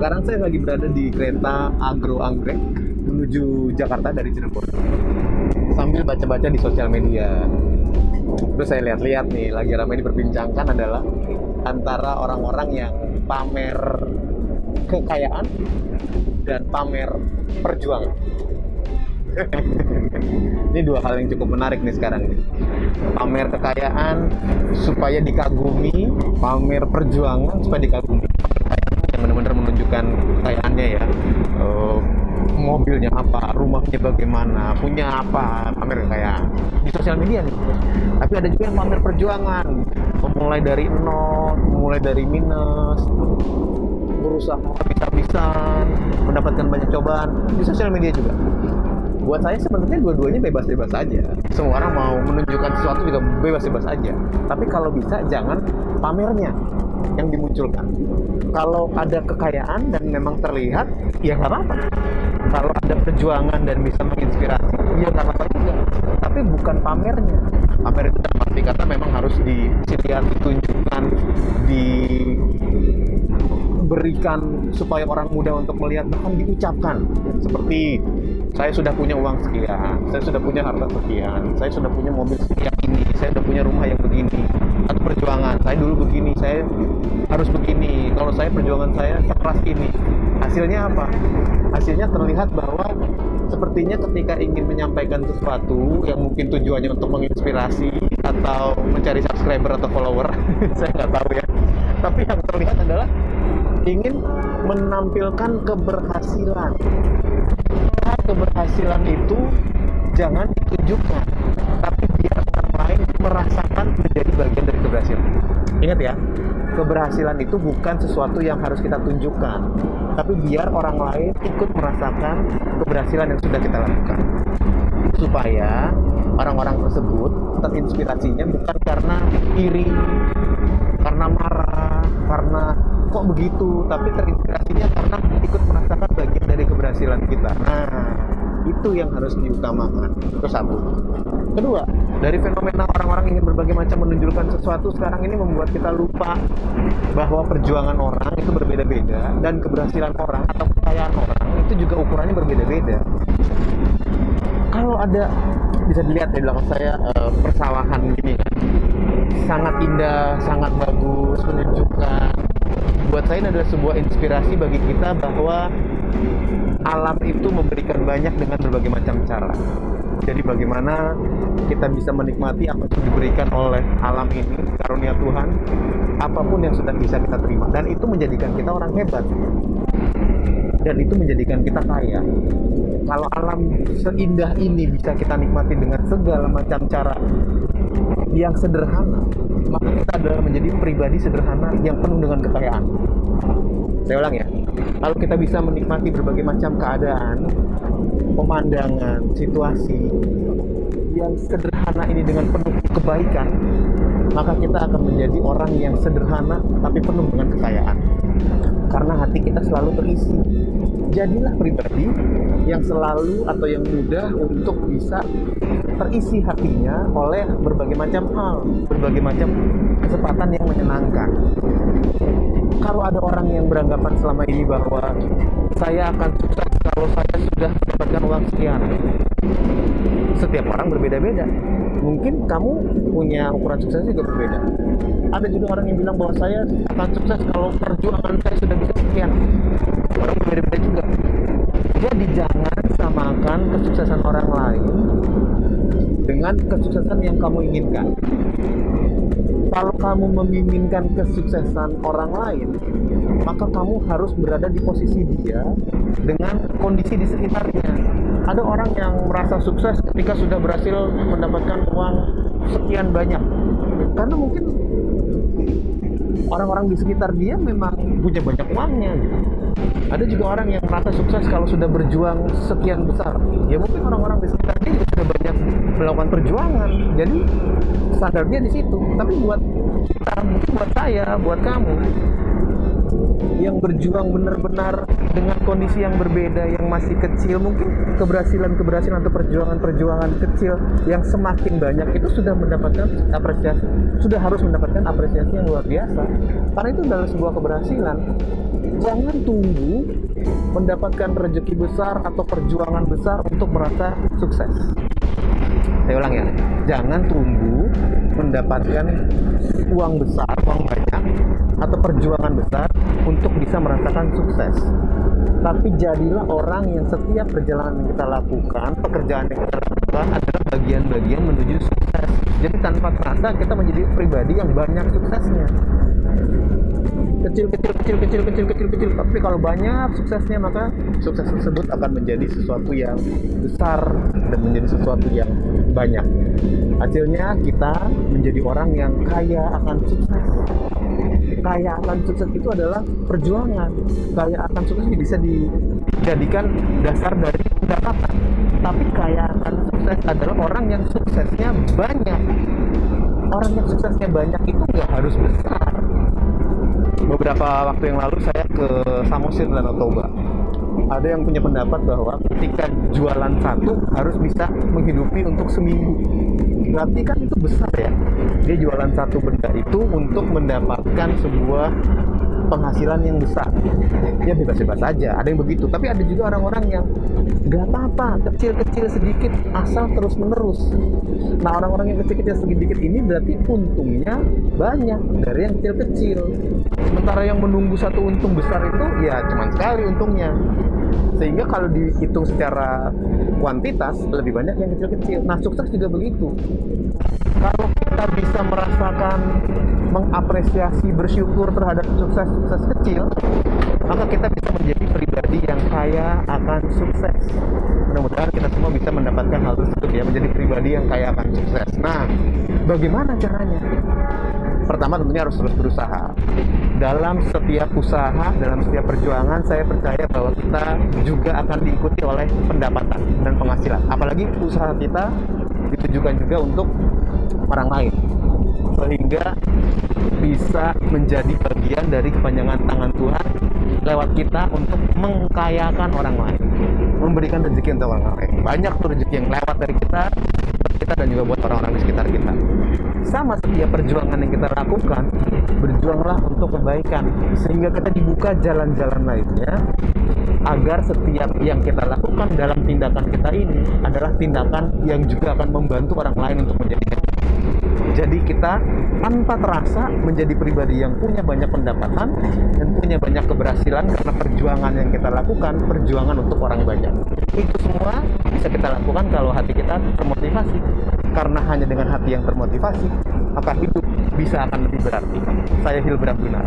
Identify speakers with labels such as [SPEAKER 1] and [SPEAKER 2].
[SPEAKER 1] Sekarang saya lagi berada di kereta Agro Anggrek menuju Jakarta dari Cirebon. Sambil baca-baca di sosial media. Terus saya lihat-lihat nih, lagi ramai diperbincangkan adalah antara orang-orang yang pamer kekayaan dan pamer perjuangan. ini dua hal yang cukup menarik nih sekarang ini. Pamer kekayaan supaya dikagumi, pamer perjuangan supaya dikagumi. Yang benar-benar menunjukkan kekayaannya ya. Uh, mobilnya apa, rumahnya bagaimana, punya apa, pamer kekayaan di sosial media nih. Tapi ada juga yang pamer perjuangan, memulai dari nol, memulai dari minus, berusaha bisa-bisan, mendapatkan banyak cobaan di sosial media juga buat saya sebenarnya dua-duanya bebas-bebas aja semua orang mau menunjukkan sesuatu juga bebas-bebas aja tapi kalau bisa jangan pamernya yang dimunculkan. Kalau ada kekayaan dan memang terlihat ya nggak apa-apa. Kalau ada perjuangan dan bisa menginspirasi ya nggak apa-apa juga. Tapi bukan pamernya. Pamer itu dalam kata memang harus dilihat ditunjukkan diberikan supaya orang muda untuk melihat bahkan diucapkan. Seperti saya sudah punya uang sekian, saya sudah punya harta sekian, saya sudah punya mobil sekian ini, saya sudah punya rumah yang begini. Atau perjuangan, saya dulu begini, saya harus begini. Kalau saya perjuangan saya sekeras ini. Hasilnya apa? Hasilnya terlihat bahwa sepertinya ketika ingin menyampaikan sesuatu yang mungkin tujuannya untuk menginspirasi atau mencari subscriber atau follower, saya nggak tahu ya. Tapi yang terlihat adalah ingin menampilkan keberhasilan keberhasilan itu jangan ditunjukkan tapi biar orang lain merasakan menjadi bagian dari keberhasilan. Ingat ya. Keberhasilan itu bukan sesuatu yang harus kita tunjukkan tapi biar orang lain ikut merasakan keberhasilan yang sudah kita lakukan. Supaya orang-orang tersebut terinspirasinya bukan karena iri karena marah karena kok begitu tapi terinspirasinya karena ikut merasakan bagian dari keberhasilan kita. Nah itu yang harus diutamakan. Itu satu. Kedua dari fenomena orang-orang ingin berbagai macam menunjukkan sesuatu sekarang ini membuat kita lupa bahwa perjuangan orang itu berbeda-beda dan keberhasilan orang atau kekayaan orang itu juga ukurannya berbeda-beda. Kalau ada bisa dilihat di belakang saya uh, persawahan gini kan. Sangat indah sangat bagus menunjukkan. Buat saya ini adalah sebuah inspirasi bagi kita bahwa alam itu memberikan banyak dengan berbagai macam cara. Jadi bagaimana kita bisa menikmati apa yang diberikan oleh alam ini, karunia Tuhan, apa pun yang sudah bisa kita terima. Dan itu menjadikan kita orang hebat. Dan itu menjadikan kita kaya. Kalau alam seindah ini bisa kita nikmati dengan segala macam cara yang sederhana, maka kita adalah menjadi pribadi sederhana yang penuh dengan kekayaan. Saya ulang ya, kalau kita bisa menikmati berbagai macam keadaan, pemandangan, situasi yang sederhana ini dengan penuh kebaikan, maka kita akan menjadi orang yang sederhana tapi penuh dengan kekayaan. Karena hati kita selalu terisi. Jadilah pribadi yang selalu atau yang mudah untuk bisa terisi hatinya oleh berbagai macam hal, berbagai macam kesempatan yang menyenangkan. Kalau ada orang yang beranggapan selama ini bahwa saya akan sukses kalau saya sudah mendapatkan uang sekian, setiap orang berbeda-beda. Mungkin kamu punya ukuran sukses juga berbeda. Ada juga orang yang bilang bahwa saya akan sukses kalau perjuangan saya sudah bisa sekian. Orang berbeda-beda juga. Jadi jangan samakan kesuksesan orang lain dengan kesuksesan yang kamu inginkan. Kalau kamu menginginkan kesuksesan orang lain, maka kamu harus berada di posisi dia dengan kondisi di sekitarnya. Ada orang yang merasa sukses ketika sudah berhasil mendapatkan uang sekian banyak, karena mungkin orang-orang di sekitar dia memang punya banyak uangnya gitu. Ada juga orang yang merasa sukses kalau sudah berjuang sekian besar. Ya mungkin orang-orang di sekitar dia juga sudah banyak melakukan perjuangan. Jadi standarnya di situ. Tapi buat kita, mungkin buat saya, buat kamu, yang berjuang benar-benar dengan kondisi yang berbeda yang masih kecil. Mungkin keberhasilan-keberhasilan atau perjuangan-perjuangan kecil yang semakin banyak itu sudah mendapatkan apresiasi sudah harus mendapatkan apresiasi yang luar biasa. Karena itu adalah sebuah keberhasilan. Jangan tunggu mendapatkan rezeki besar atau perjuangan besar untuk merasa sukses. Saya ulang ya, jangan tunggu mendapatkan uang besar, uang banyak, atau perjuangan besar untuk bisa merasakan sukses. Tapi jadilah orang yang setiap perjalanan yang kita lakukan, pekerjaan yang kita lakukan adalah bagian-bagian menuju sukses. Jadi tanpa terasa kita menjadi pribadi yang banyak suksesnya kecil kecil kecil kecil kecil kecil kecil tapi kalau banyak suksesnya maka sukses tersebut akan menjadi sesuatu yang besar dan menjadi sesuatu yang banyak hasilnya kita menjadi orang yang kaya akan sukses kaya akan sukses itu adalah perjuangan. Kaya akan sukses bisa dijadikan dasar dari pendapatan. Tapi kaya akan sukses adalah orang yang suksesnya banyak. Orang yang suksesnya banyak itu nggak harus besar. Beberapa waktu yang lalu saya ke Samosir dan Toba ada yang punya pendapat bahwa ketika jualan satu harus bisa menghidupi untuk seminggu berarti kan itu besar ya? Dia jualan satu benda itu untuk mendapatkan sebuah penghasilan yang besar. Ya bebas-bebas saja ada yang begitu. Tapi ada juga orang-orang yang gak apa-apa kecil-kecil sedikit asal terus menerus nah orang-orang yang kecil-kecil sedikit ini berarti untungnya banyak dari yang kecil-kecil. Sementara yang menunggu satu untung besar itu ya cuma sekali untungnya sehingga kalau dihitung secara kuantitas lebih banyak yang kecil-kecil. Nah sukses juga begitu. Kalau kita bisa merasakan mengapresiasi bersyukur terhadap sukses-sukses kecil maka kita bisa menjadi pribadi yang kaya akan sukses. Mudah-mudahan kita semua bisa mendapatkan hal tersebut ya menjadi pribadi yang kaya akan sukses. Nah bagaimana caranya? Pertama tentunya harus terus berusaha dalam setiap usaha dalam setiap perjuangan saya percaya bahwa kita juga akan diikuti oleh pendapatan dan penghasilan. Apalagi usaha kita ditujukan juga untuk orang lain sehingga bisa menjadi bagian dari kepanjangan tangan Tuhan lewat kita untuk mengkayakan orang lain memberikan rezeki untuk orang lain. Banyak tuh rezeki yang lewat dari kita kita dan juga buat orang-orang di sekitar kita. Sama setiap perjuangan yang kita lakukan berjuanglah untuk kebaikan. Sehingga kita dibuka jalan-jalan lainnya agar setiap yang kita lakukan dalam tindakan kita ini adalah tindakan yang juga akan membantu orang lain untuk menjadi jadi kita tanpa terasa menjadi pribadi yang punya banyak pendapatan dan punya banyak keberhasilan karena perjuangan yang kita lakukan, perjuangan untuk orang banyak. Itu semua bisa kita lakukan kalau hati kita termotivasi. Karena hanya dengan hati yang termotivasi, maka hidup bisa akan lebih berarti. Saya Hilbram Gunar.